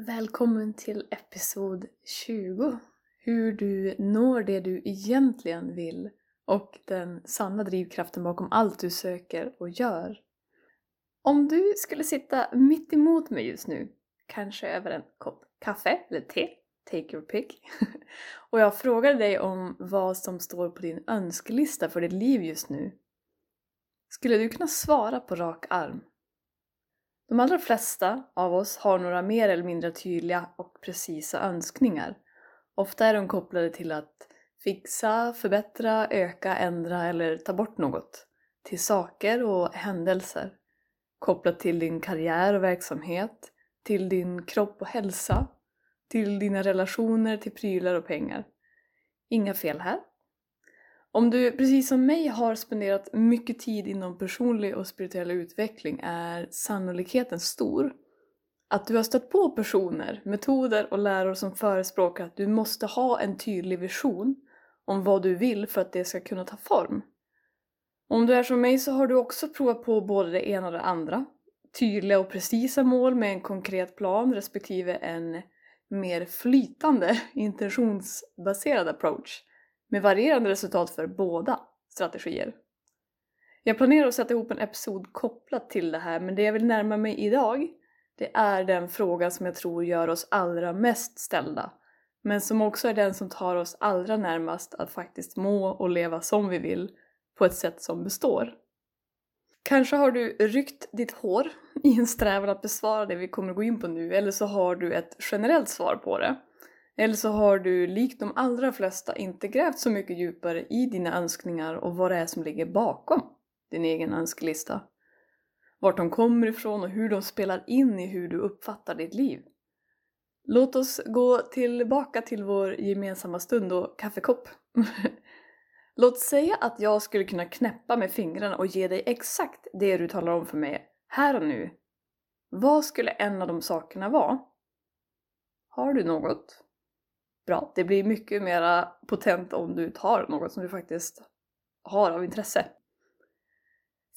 Välkommen till episod 20. Hur du når det du egentligen vill och den sanna drivkraften bakom allt du söker och gör. Om du skulle sitta mitt emot mig just nu, kanske över en kopp kaffe eller te, take your pick, och jag frågade dig om vad som står på din önskelista för ditt liv just nu, skulle du kunna svara på rak arm de allra flesta av oss har några mer eller mindre tydliga och precisa önskningar. Ofta är de kopplade till att fixa, förbättra, öka, ändra eller ta bort något. Till saker och händelser. Kopplat till din karriär och verksamhet, till din kropp och hälsa, till dina relationer, till prylar och pengar. Inga fel här. Om du precis som mig har spenderat mycket tid inom personlig och spirituell utveckling är sannolikheten stor att du har stött på personer, metoder och läror som förespråkar att du måste ha en tydlig vision om vad du vill för att det ska kunna ta form. Om du är som mig så har du också provat på både det ena och det andra. Tydliga och precisa mål med en konkret plan respektive en mer flytande intentionsbaserad approach med varierande resultat för båda strategier. Jag planerar att sätta ihop en episod kopplat till det här men det jag vill närma mig idag det är den frågan som jag tror gör oss allra mest ställda men som också är den som tar oss allra närmast att faktiskt må och leva som vi vill på ett sätt som består. Kanske har du ryckt ditt hår i en strävan att besvara det vi kommer att gå in på nu eller så har du ett generellt svar på det. Eller så har du likt de allra flesta inte grävt så mycket djupare i dina önskningar och vad det är som ligger bakom din egen önskelista. Vart de kommer ifrån och hur de spelar in i hur du uppfattar ditt liv. Låt oss gå tillbaka till vår gemensamma stund och kaffekopp. Låt säga att jag skulle kunna knäppa med fingrarna och ge dig exakt det du talar om för mig här och nu. Vad skulle en av de sakerna vara? Har du något? Bra. Det blir mycket mer potent om du tar något som du faktiskt har av intresse.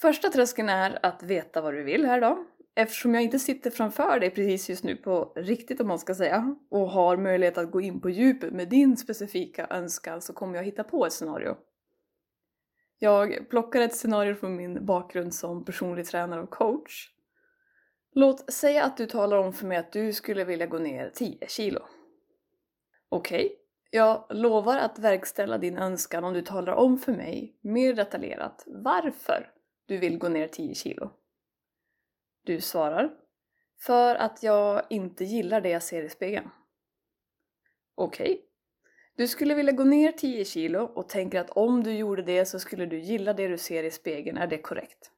Första tröskeln är att veta vad du vill här då. Eftersom jag inte sitter framför dig precis just nu på riktigt om man ska säga och har möjlighet att gå in på djupet med din specifika önskan så kommer jag hitta på ett scenario. Jag plockar ett scenario från min bakgrund som personlig tränare och coach. Låt säga att du talar om för mig att du skulle vilja gå ner 10 kilo. Okej, okay. jag lovar att verkställa din önskan om du talar om för mig mer detaljerat varför du vill gå ner 10 kilo. Du svarar för att jag inte gillar det jag ser i spegeln. Okej. Okay. Du skulle vilja gå ner 10 kilo och tänker att om du gjorde det så skulle du gilla det du ser i spegeln, är det korrekt?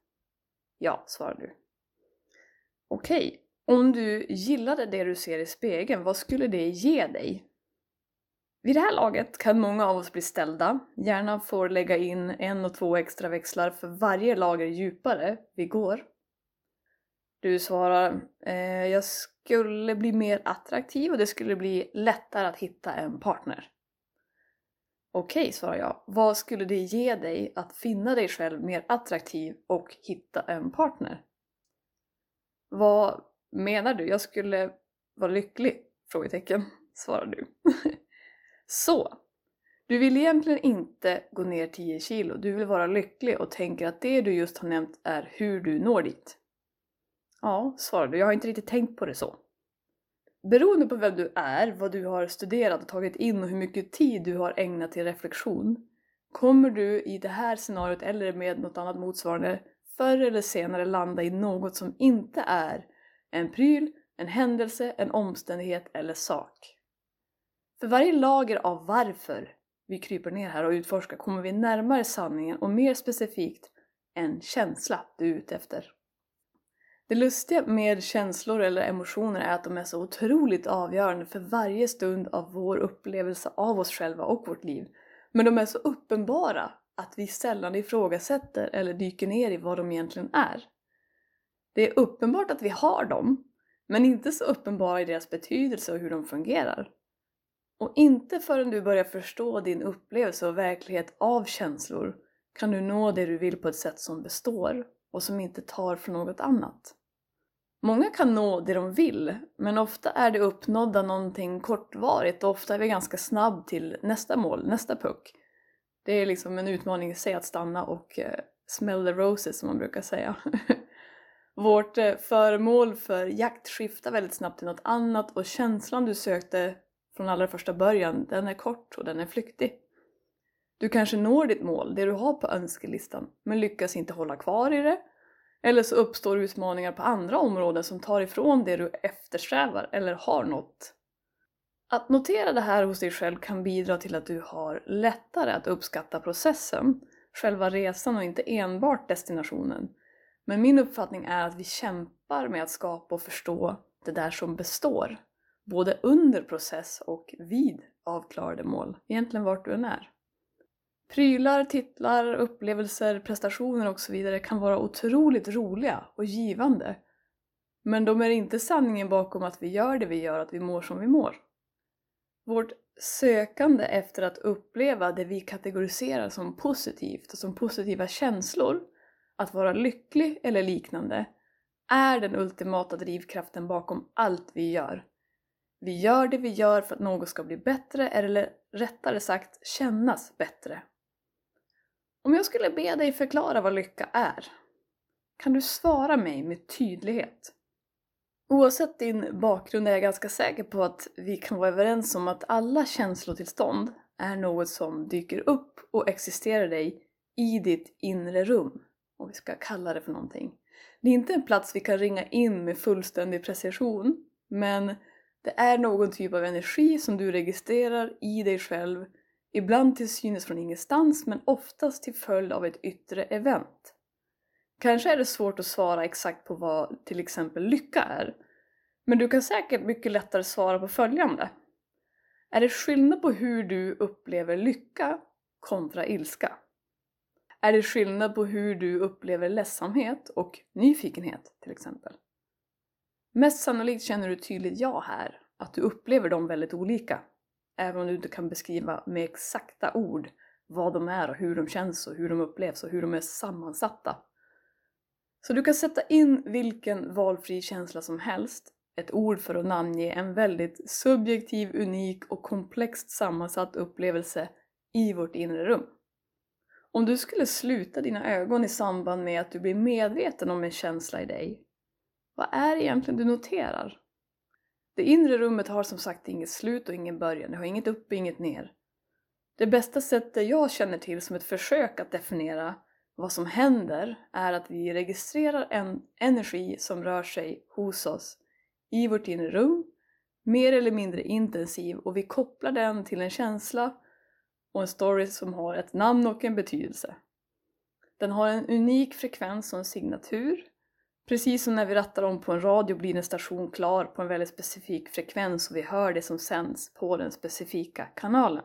Ja, svarar du. Okej, okay. om du gillade det du ser i spegeln, vad skulle det ge dig? Vid det här laget kan många av oss bli ställda. Hjärnan får lägga in en och två extra växlar för varje lager djupare vi går. Du svarar eh, jag skulle bli mer attraktiv och det skulle bli lättare att hitta en partner. Okej, okay, svarar jag. Vad skulle det ge dig att finna dig själv mer attraktiv och hitta en partner? Vad menar du? Jag skulle vara lycklig? Frågetecken, svarar du. Så, du vill egentligen inte gå ner 10 kilo, du vill vara lycklig och tänker att det du just har nämnt är hur du når dit. Ja, svarar du, jag har inte riktigt tänkt på det så. beroende på vem du är, vad du har studerat och tagit in och hur mycket tid du har ägnat till reflektion kommer du i det här scenariot eller med något annat motsvarande förr eller senare landa i något som inte är en pryl, en händelse, en omständighet eller sak. För varje lager av varför vi kryper ner här och utforskar kommer vi närmare sanningen och mer specifikt en känsla du är ute efter. Det lustiga med känslor eller emotioner är att de är så otroligt avgörande för varje stund av vår upplevelse av oss själva och vårt liv. Men de är så uppenbara att vi sällan ifrågasätter eller dyker ner i vad de egentligen är. Det är uppenbart att vi har dem, men inte så uppenbara i deras betydelse och hur de fungerar. Och inte förrän du börjar förstå din upplevelse och verklighet av känslor kan du nå det du vill på ett sätt som består och som inte tar från något annat. Många kan nå det de vill, men ofta är det uppnådda någonting kortvarigt och ofta är vi ganska snabb till nästa mål, nästa puck. Det är liksom en utmaning i sig att stanna och eh, smell the roses som man brukar säga. Vårt eh, föremål för jakt skiftar väldigt snabbt till något annat och känslan du sökte från allra första början, den är kort och den är flyktig. Du kanske når ditt mål, det du har på önskelistan, men lyckas inte hålla kvar i det. Eller så uppstår utmaningar på andra områden som tar ifrån det du eftersträvar eller har nått. Att notera det här hos dig själv kan bidra till att du har lättare att uppskatta processen, själva resan och inte enbart destinationen. Men min uppfattning är att vi kämpar med att skapa och förstå det där som består, både under process och vid avklarade mål, egentligen vart du än är. Prylar, titlar, upplevelser, prestationer och så vidare kan vara otroligt roliga och givande. Men de är inte sanningen bakom att vi gör det vi gör, att vi mår som vi mår. Vårt sökande efter att uppleva det vi kategoriserar som positivt och som positiva känslor, att vara lycklig eller liknande, är den ultimata drivkraften bakom allt vi gör. Vi gör det vi gör för att något ska bli bättre, eller rättare sagt kännas bättre. Om jag skulle be dig förklara vad lycka är, kan du svara mig med tydlighet? Oavsett din bakgrund är jag ganska säker på att vi kan vara överens om att alla känslotillstånd är något som dyker upp och existerar dig i ditt inre rum, om vi ska kalla det för någonting. Det är inte en plats vi kan ringa in med fullständig precision, men det är någon typ av energi som du registrerar i dig själv Ibland till synes från ingenstans men oftast till följd av ett yttre event. Kanske är det svårt att svara exakt på vad till exempel lycka är. Men du kan säkert mycket lättare svara på följande. Är det skillnad på hur du upplever lycka kontra ilska? Är det skillnad på hur du upplever ledsamhet och nyfikenhet till exempel? Mest sannolikt känner du tydligt ja här, att du upplever dem väldigt olika. Även om du inte kan beskriva med exakta ord vad de är och hur de känns och hur de upplevs och hur de är sammansatta. Så du kan sätta in vilken valfri känsla som helst, ett ord för att namnge en väldigt subjektiv, unik och komplext sammansatt upplevelse i vårt inre rum. Om du skulle sluta dina ögon i samband med att du blir medveten om en känsla i dig, vad är det egentligen du noterar? Det inre rummet har som sagt inget slut och ingen början, det har inget upp och inget ner. Det bästa sättet jag känner till som ett försök att definiera vad som händer är att vi registrerar en energi som rör sig hos oss i vårt inre rum, mer eller mindre intensiv och vi kopplar den till en känsla och en story som har ett namn och en betydelse. Den har en unik frekvens och en signatur Precis som när vi rattar om på en radio blir en station klar på en väldigt specifik frekvens och vi hör det som sänds på den specifika kanalen.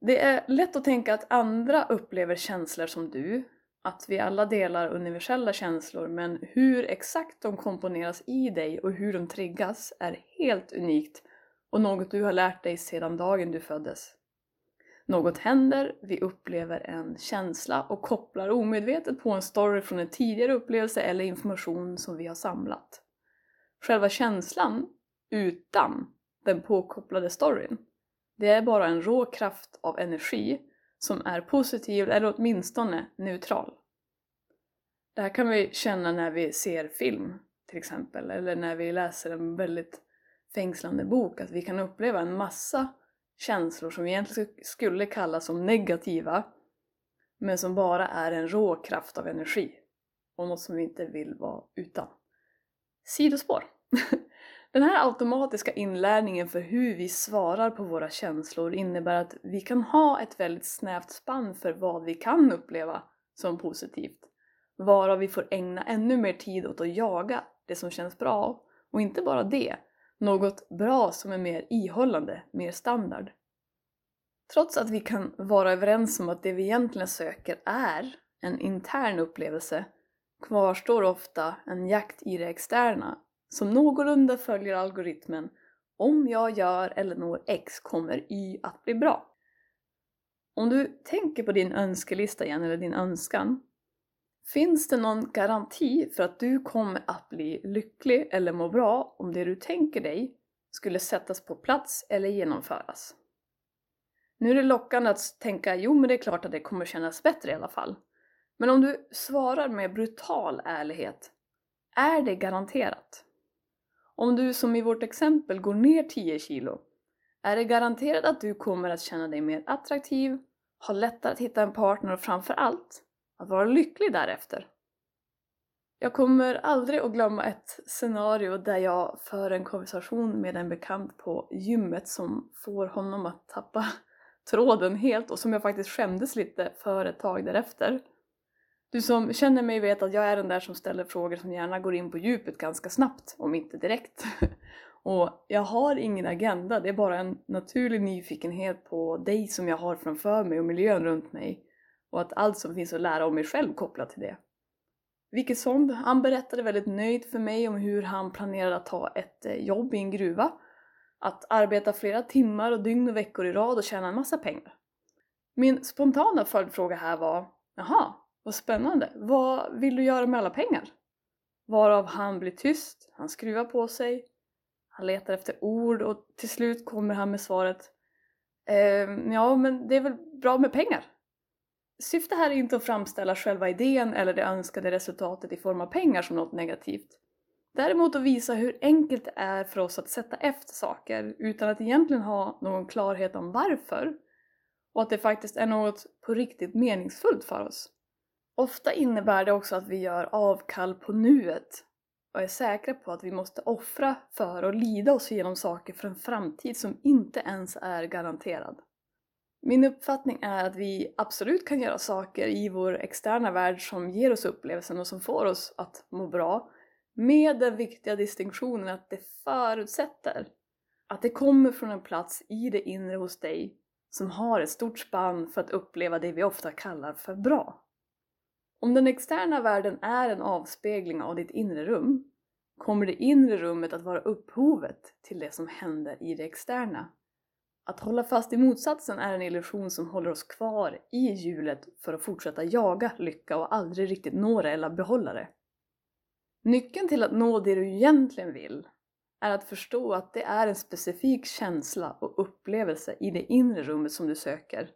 Det är lätt att tänka att andra upplever känslor som du, att vi alla delar universella känslor men hur exakt de komponeras i dig och hur de triggas är helt unikt och något du har lärt dig sedan dagen du föddes. Något händer, vi upplever en känsla och kopplar omedvetet på en story från en tidigare upplevelse eller information som vi har samlat. Själva känslan, utan den påkopplade storyn, det är bara en rå kraft av energi som är positiv eller åtminstone neutral. Det här kan vi känna när vi ser film till exempel, eller när vi läser en väldigt fängslande bok att vi kan uppleva en massa känslor som egentligen skulle kallas som negativa men som bara är en rå kraft av energi och något som vi inte vill vara utan. Sidospår! Den här automatiska inlärningen för hur vi svarar på våra känslor innebär att vi kan ha ett väldigt snävt spann för vad vi kan uppleva som positivt. Varav vi får ägna ännu mer tid åt att jaga det som känns bra. Och inte bara det, något bra som är mer ihållande, mer standard. Trots att vi kan vara överens om att det vi egentligen söker är en intern upplevelse kvarstår ofta en jakt i det externa som någorlunda följer algoritmen om jag gör eller når X kommer Y att bli bra. Om du tänker på din önskelista igen, eller din önskan, finns det någon garanti för att du kommer att bli lycklig eller må bra om det du tänker dig skulle sättas på plats eller genomföras? Nu är det lockande att tänka, jo men det är klart att det kommer kännas bättre i alla fall. Men om du svarar med brutal ärlighet, är det garanterat? Om du som i vårt exempel går ner 10 kilo, är det garanterat att du kommer att känna dig mer attraktiv, ha lättare att hitta en partner och framför allt att vara lycklig därefter? Jag kommer aldrig att glömma ett scenario där jag för en konversation med en bekant på gymmet som får honom att tappa tråden helt och som jag faktiskt skämdes lite för ett tag därefter. Du som känner mig vet att jag är den där som ställer frågor som gärna går in på djupet ganska snabbt, om inte direkt. och jag har ingen agenda, det är bara en naturlig nyfikenhet på dig som jag har framför mig och miljön runt mig. Och att allt som finns att lära om mig själv kopplat till det. Vilket som, han berättade väldigt nöjd för mig om hur han planerade att ta ett eh, jobb i en gruva. Att arbeta flera timmar och dygn och veckor i rad och tjäna en massa pengar. Min spontana följdfråga här var, jaha, vad spännande. Vad vill du göra med alla pengar? Varav han blir tyst, han skruvar på sig, han letar efter ord och till slut kommer han med svaret ehm, Ja, men det är väl bra med pengar? Syftet här är inte att framställa själva idén eller det önskade resultatet i form av pengar som något negativt. Däremot att visa hur enkelt det är för oss att sätta efter saker utan att egentligen ha någon klarhet om varför. Och att det faktiskt är något på riktigt meningsfullt för oss. Ofta innebär det också att vi gör avkall på nuet och är säkra på att vi måste offra för och lida oss igenom saker för en framtid som inte ens är garanterad. Min uppfattning är att vi absolut kan göra saker i vår externa värld som ger oss upplevelsen och som får oss att må bra med den viktiga distinktionen att det förutsätter att det kommer från en plats i det inre hos dig som har ett stort spann för att uppleva det vi ofta kallar för bra. Om den externa världen är en avspegling av ditt inre rum kommer det inre rummet att vara upphovet till det som händer i det externa. Att hålla fast i motsatsen är en illusion som håller oss kvar i hjulet för att fortsätta jaga lycka och aldrig riktigt nå det eller behålla det. Nyckeln till att nå det du egentligen vill är att förstå att det är en specifik känsla och upplevelse i det inre rummet som du söker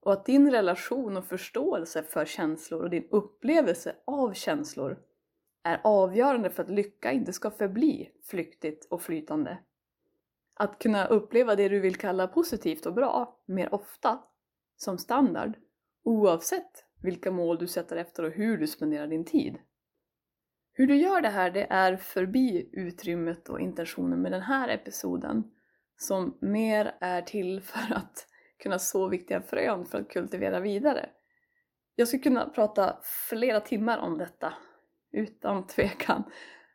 och att din relation och förståelse för känslor och din upplevelse av känslor är avgörande för att lycka inte ska förbli flyktigt och flytande. Att kunna uppleva det du vill kalla positivt och bra mer ofta, som standard, oavsett vilka mål du sätter efter och hur du spenderar din tid. Hur du gör det här, det är förbi utrymmet och intentionen med den här episoden som mer är till för att kunna så viktiga frön för att kultivera vidare. Jag skulle kunna prata flera timmar om detta, utan tvekan.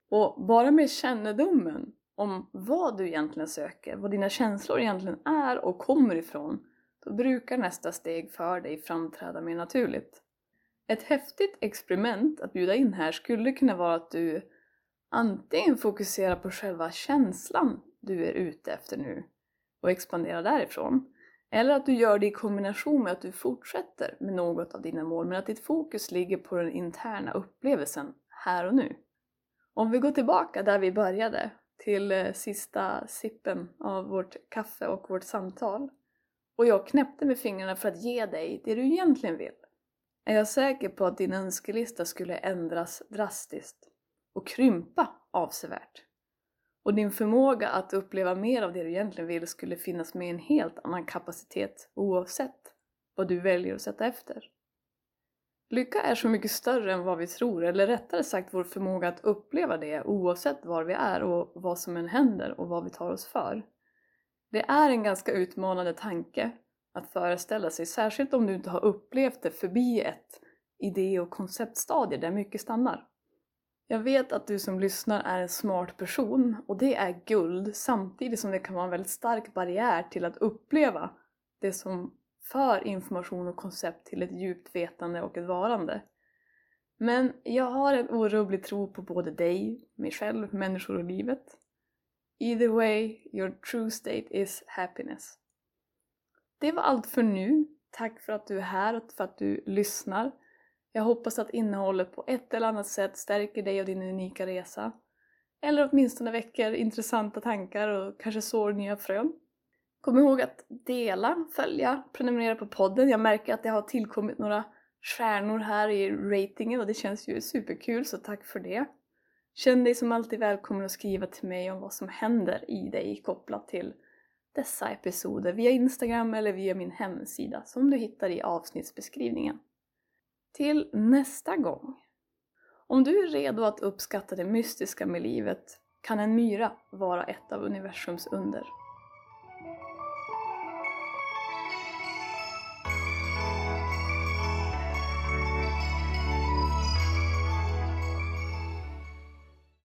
Och bara med kännedomen om vad du egentligen söker, vad dina känslor egentligen är och kommer ifrån, då brukar nästa steg för dig framträda mer naturligt. Ett häftigt experiment att bjuda in här skulle kunna vara att du antingen fokuserar på själva känslan du är ute efter nu och expanderar därifrån. Eller att du gör det i kombination med att du fortsätter med något av dina mål men att ditt fokus ligger på den interna upplevelsen här och nu. Om vi går tillbaka där vi började, till eh, sista sippen av vårt kaffe och vårt samtal och jag knäppte med fingrarna för att ge dig det du egentligen vill är jag säker på att din önskelista skulle ändras drastiskt och krympa avsevärt. Och din förmåga att uppleva mer av det du egentligen vill skulle finnas med i en helt annan kapacitet oavsett vad du väljer att sätta efter. Lycka är så mycket större än vad vi tror, eller rättare sagt vår förmåga att uppleva det oavsett var vi är och vad som än händer och vad vi tar oss för. Det är en ganska utmanande tanke att föreställa sig, särskilt om du inte har upplevt det förbi ett idé och konceptstadie där mycket stannar. Jag vet att du som lyssnar är en smart person och det är guld samtidigt som det kan vara en väldigt stark barriär till att uppleva det som för information och koncept till ett djupt vetande och ett varande. Men jag har en orubblig tro på både dig, mig själv, människor och livet. Either way, your true state is happiness. Det var allt för nu. Tack för att du är här och för att du lyssnar. Jag hoppas att innehållet på ett eller annat sätt stärker dig och din unika resa. Eller åtminstone väcker intressanta tankar och kanske sår nya frön. Kom ihåg att dela, följa, prenumerera på podden. Jag märker att det har tillkommit några stjärnor här i ratingen och det känns ju superkul så tack för det. Känn dig som alltid välkommen att skriva till mig om vad som händer i dig kopplat till dessa episoder via Instagram eller via min hemsida som du hittar i avsnittsbeskrivningen. Till nästa gång! Om du är redo att uppskatta det mystiska med livet kan en myra vara ett av universums under.